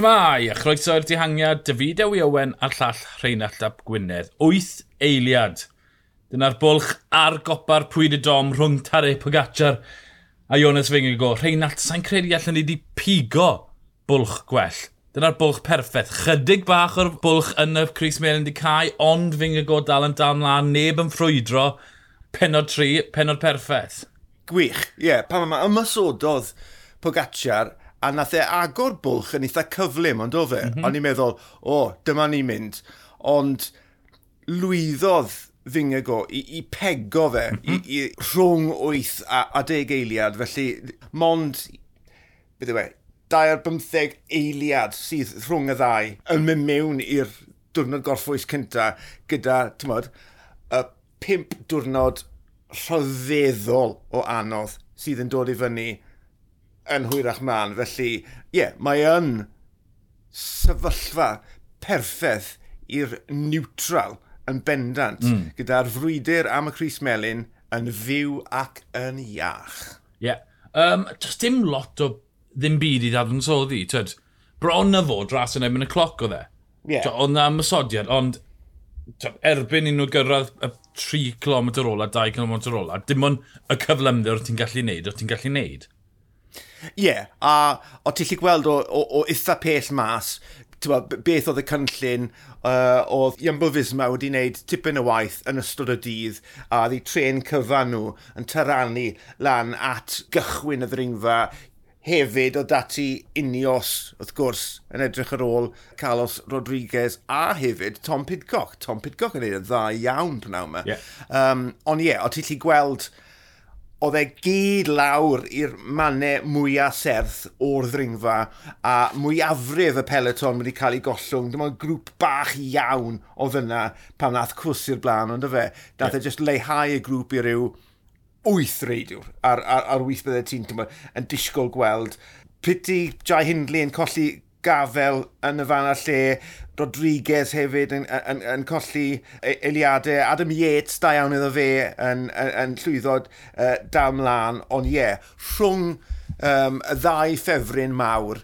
Shmai, a chroeso i'r dihangiad, David Ewi Owen a'r llall Rheinald Ap Gwynedd. Wyth eiliad. Dyna'r bwlch a'r gopa'r pwyd y dom rhwng Tare Pogacar a Jonas Fingigo. Rheinald, sa'n credu allan ni wedi pigo bwlch gwell. Dyna'r bwlch perffaith. Chydig bach o'r bwlch yn y Cris Melin di cael, ond Fingigo dal yn dal mlaen, neb yn ffrwydro. Penod tri, penod perffaith. Gwych, ie. Yeah, pan mae ymysododd Pogacar, a nath e agor bwlch yn eitha cyflym, ond o fe, mm -hmm. o'n i'n meddwl, o, oh, dyma ni'n mynd. Ond lwyddodd ddingego i, i pego fe mm -hmm. i, mhm. i rhwng 8 a, a 10 eiliad, felly mond, beth yw e, 2 ar 15 eiliad sydd rhwng y ddau yn mynd mewn i'r diwrnod gorffwys cynta gyda, ti'n modd, y pimp diwrnod rhyfeddol o anodd sydd yn dod i fyny yn hwyrach man. Felly, ie, yeah, mae yn sefyllfa perffaith i'r neutral yn bendant, mm. gyda'r frwydr am y Cris Melin yn fyw ac yn iach. Ie. Yeah. Um, dim lot o ddim byd i ddadansoddi, tyd. Bron na fod ras yn ebyn y cloc o dde. Yeah. Oedd na mysodiad, ond tyd, erbyn i nhw gyrraedd y 3 km ola, 2 km ola, dim ond y cyflymder o ti'n gallu neud, o ti'n gallu neud. Ie, yeah, a o ti'n lli gweld o, o, o eitha pell mas, tywa, beth oedd y cynllun, uh, oedd Iambo Fisma wedi wneud tipyn o waith yn ystod y dydd, a ddi tren cyfan nhw yn tyrannu lan at gychwyn y ddringfa, hefyd o dati Unios, wrth gwrs, yn edrych ar ôl Carlos Rodriguez a hefyd Tom Pidcock. Tom Pidcock yn ei dda iawn pnawn yma. Yeah. Um, ond ie, yeah, o ti'n lli gweld oedd e gyd lawr i'r mannau mwyaf serth o'r ddringfa a mwyafrif y peleton wedi cael ei gollwng. Dyma grŵp bach iawn o yna pan nath cws i'r blaen, ond fe, dath yeah. e just leihau y grŵp i ryw wyth reidiwr ar, ar, ar wyth byddai ti'n yn disgwyl gweld. Piti Jai Hindley yn colli gafel yn y fan a lle. Rodriguez hefyd yn, yn, yn, yn colli e- eiliadau. Adam Yates, da iawn iddo fe, yn, yn, yn llwyddod uh, e, dal mlaen. Ond ie, yeah, rhwng um, y ddau ffefryn mawr,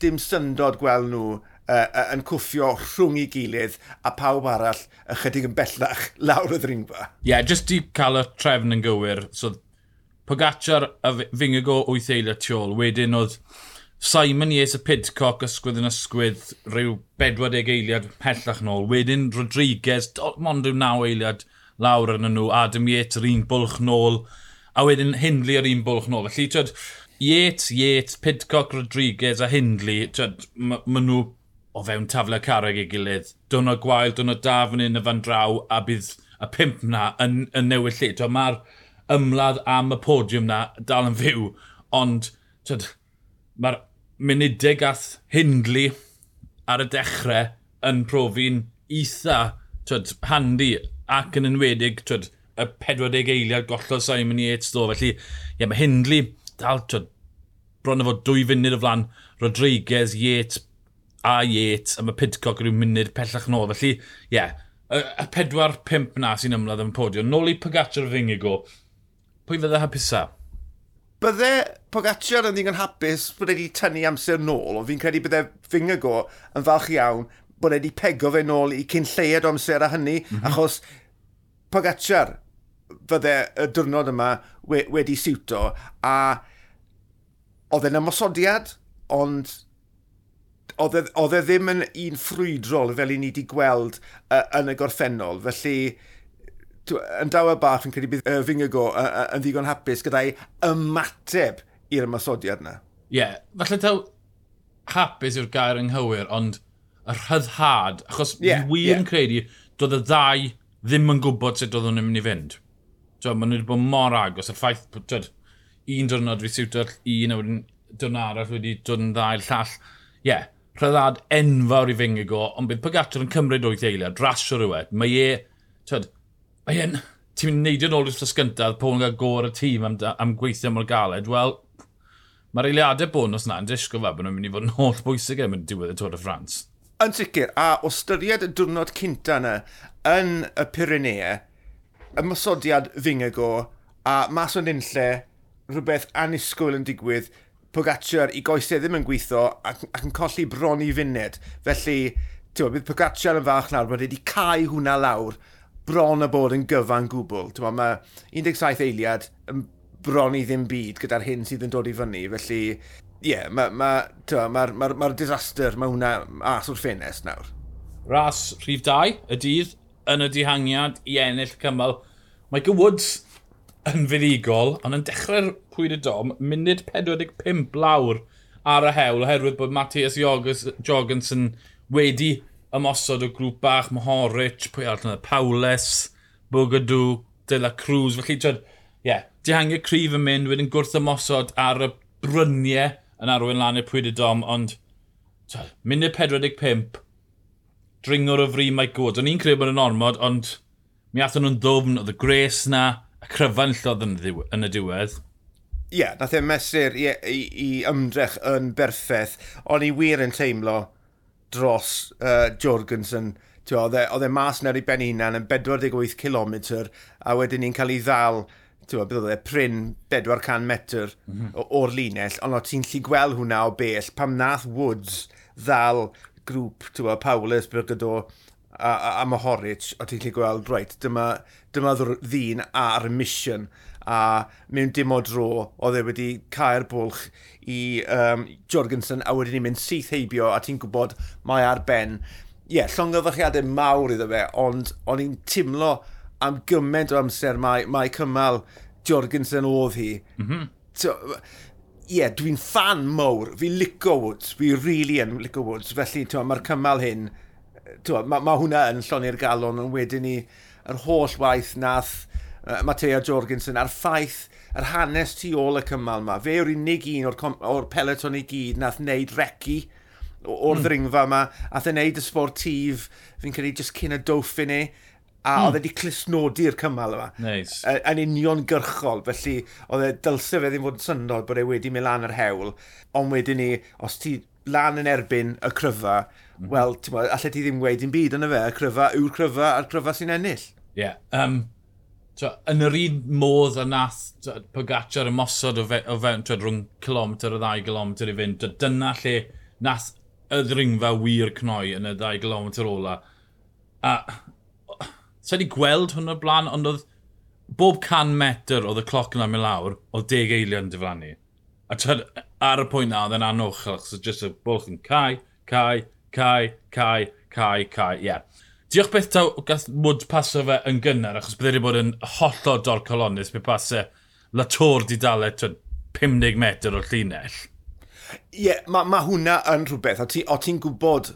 dim syndod gweld nhw uh, yn cwffio rhwng i gilydd a pawb arall ychydig yn bellach lawr y ddringfa. Ie, yeah, jyst i cael y trefn yn gywir. So, Pogacar a Fingago wyth eiliad tu ôl. Wedyn oedd Simon Yes y Pidcock ysgwydd yn ysgwydd rhyw 40 eiliad pellach nôl. Wedyn Rodriguez, mond rhyw 9 eiliad lawr yn nhw. Adam Yates yr un bwlch nôl. A wedyn Hindley yr un bwlch nôl. Felly, twyd, Yates, Yates, Pidcock, Rodriguez a Hindley, twyd, maen nhw o fewn tafle carreg ei gilydd. Dyna gwael, dyna da fan hyn y fan draw a bydd y pimp na yn, yn newid lle. Mae'r ymladd am y podiwm na dal yn fyw, ond mae'r munudau gath Hindley ar y dechrau yn profi'n eitha twyd, handi ac yn enwedig twyd, y 40 eiliad gollodd Simon Yates ddo. Felly, ie, mae Hindley dal twyd, bron o fod dwy funud o flan Rodriguez, Yates a Yates a mae Pidcock rhyw munud pellach nôl. Felly, ie, y, y pedwar pimp na sy'n ymladd yn podio. Nôl i Pogacar fy go. Pwy fydde hapusa? Bydde Pogacar yn ddigon hapus bod wedi tynnu amser nôl, ond fi'n credu byddai e finger go yn falch iawn bod wedi pego fe nôl i cyn lleiad o amser a hynny, mm -hmm. achos Pogacar fydde y diwrnod yma we, wedi siwto, a oedd e'n ymosodiad, ond oedd e, e ddim yn un ffrwydrol fel i ni wedi gweld uh, yn y gorffennol, felly yn dawer bach yn credu bydd uh, Fingago yn ddigon hapus gyda'i ymateb i'r masodiad yna. Ie, yeah, falle taw hapus yw'r gair anghywir, ond y rhyddhad, achos yeah, wir yeah. yn credu, doedd y ddau ddim yn gwybod sut doedd nhw'n mynd i fynd. Tio, maen nhw wedi bod mor agos, y ffaith, tyd, un diwrnod fi siwto'r un, a wedyn diwrnod arall wedi dod yn ddau llall. Ie, yeah, rhyddad enfawr i fyngau go, ond bydd Pogacar yn cymryd o'i eiliad, rasio rhywbeth, mae e, tyd, mae e'n, ti'n mynd i neidio nôl i'r fflas gyntaf, pobl yn cael gor y tîm am, am gweithio mor galed, wel, Mae'r eiliadau bonus na yn disgo fe bod nhw'n mynd i fod yn holl bwysig yn diwedd y Tôr y Ffrans. Yn sicr, a o styried y diwrnod cynta yna yn y Pyrenea, y ymosodiad fingago a mas o'n unlle rhywbeth anisgwyl yn digwydd Pogacar i goesau ddim yn gweithio ac, ac yn colli bron i funed. Felly, ti'n bydd Pogacar yn fach nawr, mae wedi cael hwnna lawr bron y bod yn gyfan gwbl. Ti'n mae 17 eiliad yn bron i ddim byd gyda'r hyn sydd yn dod i fyny, felly ie, yeah, mae'r ma, ma, ma, ma, ma disaster, mae hwnna as o'r ffenest nawr. Ras rhif 2, y dydd, yn y dihangiad i ennill cymal. Mae Gywoods yn fuddigol, ond yn dechrau'r pwyd y dom, munud 45 lawr ar y hewl, oherwydd bod Matthias Jorgensen wedi ymosod o grŵp bach, Mohoric, pwy arall yna, Pawles, Bogadw, De La Cruz, felly tyd, yeah, dehangio cryf yn mynd, wedyn gwrth ymosod ar y bryniau yn arwen lan i'r pwyd y dom, ond munud 45, dringwr o fri mae god. O'n i'n credu bod yn ormod, ond mi athyn nhw'n ddwfn, oedd y gres na, y cryfan llodd yn, yn y diwedd. Ie, yeah, nath e'n mesur i, i, i ymdrech yn berffaith. O'n i wir yn teimlo dros uh, Jorgensen. Oedd e e mas na'r i ben unan yn 48 km a wedyn ni'n cael ei ddal bydd oedd e, pryn 400 metr mm -hmm. o'r linell, ond o ti'n lli gweld hwnna o bell pam nath Woods ddal grŵp, tywa, Paulus, Byrgydo, a, a, a Mohoric, o ti'n lli gweld, reit, dyma, dyma ddyn ar mission, a mewn dim o dro, oedd e wedi cael bwlch i um, Jorgensen, a wedyn ni'n mynd syth heibio, a ti'n gwybod, mae ar ben. Ie, yeah, llongyfachiadau mawr iddo fe, ond o'n i'n timlo am gymaint o amser mae, mae cymal Jorgensen oedd hi. Mm -hmm. so, Ie, yeah, dwi'n fan mowr. Fi lico Woods. Fi really yn lico Woods. Felly, mae'r cymal hyn, mae ma, hwnna yn lloni'r galon yn wedyn ni yr holl waith nath uh, Mateo Jorgensen a'r ffaith yr hanes tu ôl y cymal yma. Fe yw'r unig un o'r, or peleton i gyd nath wneud recu o'r mm. ddringfa yma, ath e'n neud y sportif, fi'n credu, just cyn y Dauphiné, a mm. oedd wedi clusnodi'r cymal yma. Nice. Yn union gyrchol, felly oedd e dylse fe ddim fod yn syndod bod e wedi mynd lan yr hewl, ond wedyn ni, os ti lan yn erbyn y cryfa, mm. wel, ti'n meddwl, allai ti ddim wedi yn byd yn y fe, y cryfa yw'r cryfa a'r cryfa sy'n ennill. Ie. Yeah. Um, so, yn yr un modd a nath Pogacar ymosod o, fe, o fewn twa, rhwng kilometr o ddau kilometr i fynd, dyna lle nath y ddringfa wir cnoi yn y ddau kilometr ola. A Sa wedi gweld hwnna blaen, ond oedd bob can metr oedd y cloc yna mynd lawr, oedd deg eilion diflannu. A tyd, ar y pwynt na, oedd e'n anwch, achos oedd jyst y bwlch yn cae, cae, cae, cae, cae, cae, ie. Yeah. Diolch beth taw gath mwd paso fe yn gynnar, achos bydd wedi bod yn hollol dor colonus pe pasau e Latour di dalau 50 metr o'r llinell. Ie, yeah, mae ma hwnna yn rhywbeth, o ti'n ti gwybod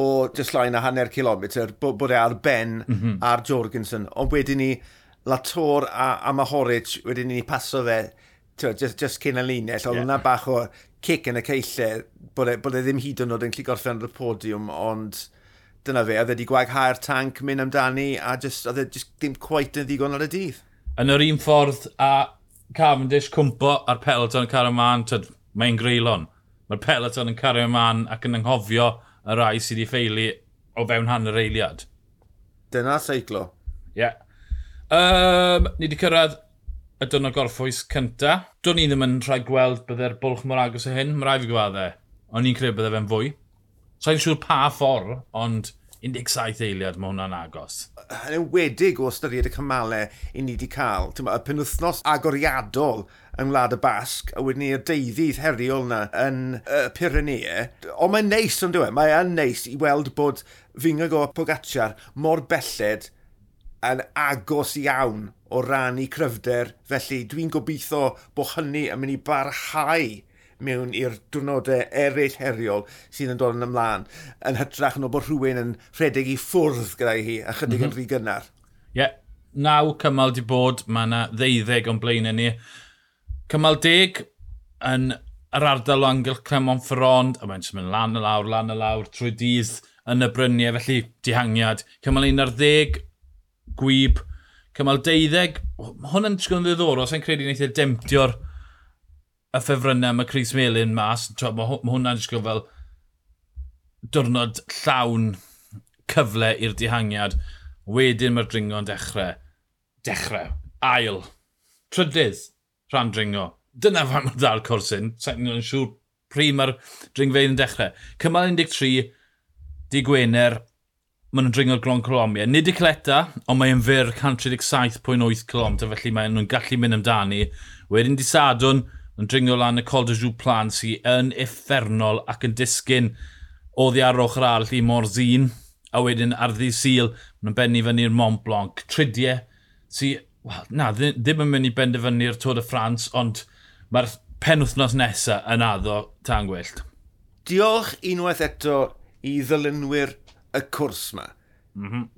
o dyslain a hanner kilometr, bod e ar Ben mm -hmm. a'r Jorgensen. Ond wedyn ni, Latour a, a Mahoric, wedyn ni paso fe, twa, just, just cyn y linell, oedd yeah. hwnna bach o cic yn y ceillau, bod e, bod e ddim hyd yn oed yn clu gorffen ar y podiwm, ond dyna fe, oedd e wedi gwaghau'r tanc mynd amdani, a just, oedd e just ddim quite yn ddigon ar y dydd. Yn yr un ffordd, a Cavendish cwmpo a'r peloton yn cario man, mae'n greulon. Mae'r peloton yn cario man ac yn anghofio y rai sydd wedi ffeili o fewn hanner eiliad. Dyna seiclo. Ie. Yeah. Um, ni wedi cyrraedd y dwrnod gorffwys cynta. Do'n ni ddim yn rhaid gweld bydde'r bwlch mor agos o hyn, mae rai fi gwadde. O'n i'n credu bydde fe'n fwy. So i'n siŵr pa ffordd, ond 17 eiliad mae hwnna'n agos. Yn ewedig o ystyried y cymalau i ni wedi cael. Y penwthnos agoriadol yng Ngwlad y Basg, a wedyn ni'r deuddydd heriol na yn y Pyrenea. Ond mae'n neis, ond dwi'n e? mae yn neis i weld bod Fingago a Pogacar mor belled yn agos iawn o ran i cryfder. Felly dwi'n gobeithio bod hynny yn mynd i barhau mewn i'r diwrnodau eraill heriol sydd yn dod yn ymlaen yn hytrach nhw bod rhywun yn rhedeg i ffwrdd gyda hi a chydig mm -hmm. yn mhm. rhy gynnar. Ie, yeah. naw cymal di bod, mae yna ddeuddeg o'n blaenau ni. Cymal deg yn yr ardal o Angel Clermont-Ferrand, a mae'n mynd lan y lawr, lan y lawr, trwy dydd yn y bryniau, felly dihangiad. Cymal 11, gwyb. Cymal 12, hwn yn trwy'n ddiddorol, sa'n credu wneud ei demtio'r y ffefrynnau mae Chris Melin mas. Mae hwnna'n disgwyl fel diwrnod llawn cyfle i'r dihangiad. Wedyn mae'r dringo'n dechrau. Dechrau. Ail. Trydydd rhan dringo. Dyna fan mae'n dal Corsin. Sa'n yn siŵr pryd mae'r dringfeidd yn dechrau. Cymal 13, di Gwener, maen nhw'n dringo'r Glon Colombia. Nid i Cleta, ond mae'n fyr 137.8 km, felly maen nhw'n gallu mynd amdani. Wedyn di Sadwn, yn dringo lan y Col de Joux Plan sy'n yn effernol ac yn disgyn ddi ar ochr arall i Morzin, a wedyn ar ddi Sil, maen nhw'n benni fyny'r Mont Blanc. Tridiau sy'n well, na, ddim yn mynd i benderfynu'r Tôr de France, ond mae'r penwthnos nesaf yn addo tan gwyllt. Diolch unwaith eto i ddylunwyr y cwrs yma. Mm -hmm.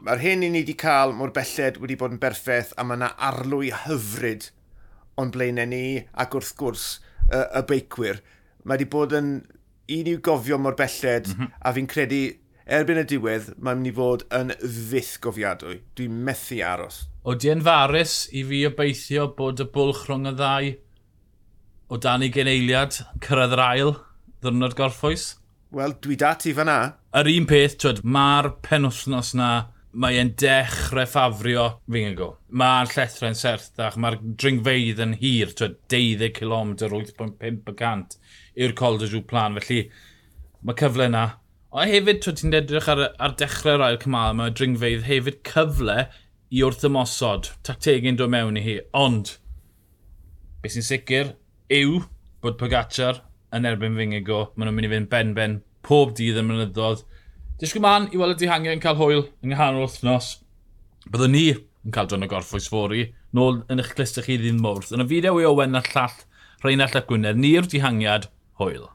Mae'r hyn i ni wedi cael mor belled wedi bod yn berffaith a mae yna arlwy hyfryd o'n blaenau ni ac wrth gwrs y, y beicwyr. Mae wedi bod yn un i'w gofio mor belled mm -hmm. a fi'n credu erbyn y diwedd, mae'n mynd i fod yn fydd gofiadwy. Dwi'n methu aros. O di farus i fi obeithio bod y bwlch rhwng y ddau o dan ei geneiliad cyrraedd yr ail ddwrnod gorffwys? Wel, dwi dati fan'na. Yr un peth, twyd, mae'r penwthnos na mae e'n dechrau ffafrio fi'n go. Mae'r llethra'n serthach, mae'r dringfeidd yn hir, twyd, 12 km, 8.5% i'r Col de Joux Plan. Felly, mae cyfle yna O hefyd, ti'n edrych ar, ar dechrau'r ail cymal mae dringfeidd hefyd cyfle i wrth ymosod. Tactegau'n dod mewn i hi. Ond, beth sy'n sicr yw bod Pogacar yn erbyn Fingigo. Maen nhw'n mynd i fynd ben-ben pob dydd y mynyddodd. Disgwyl man i weld y dihangiau yn cael hwyl yng nghanol wythnos. Byddwn ni yn cael dron o gorffwys fori, nôl yn eich clustach chi ddim mwrth. Yn y fideo i Owen a llall Rheinald a Gwynedd, ni'r dihangiad hwyl.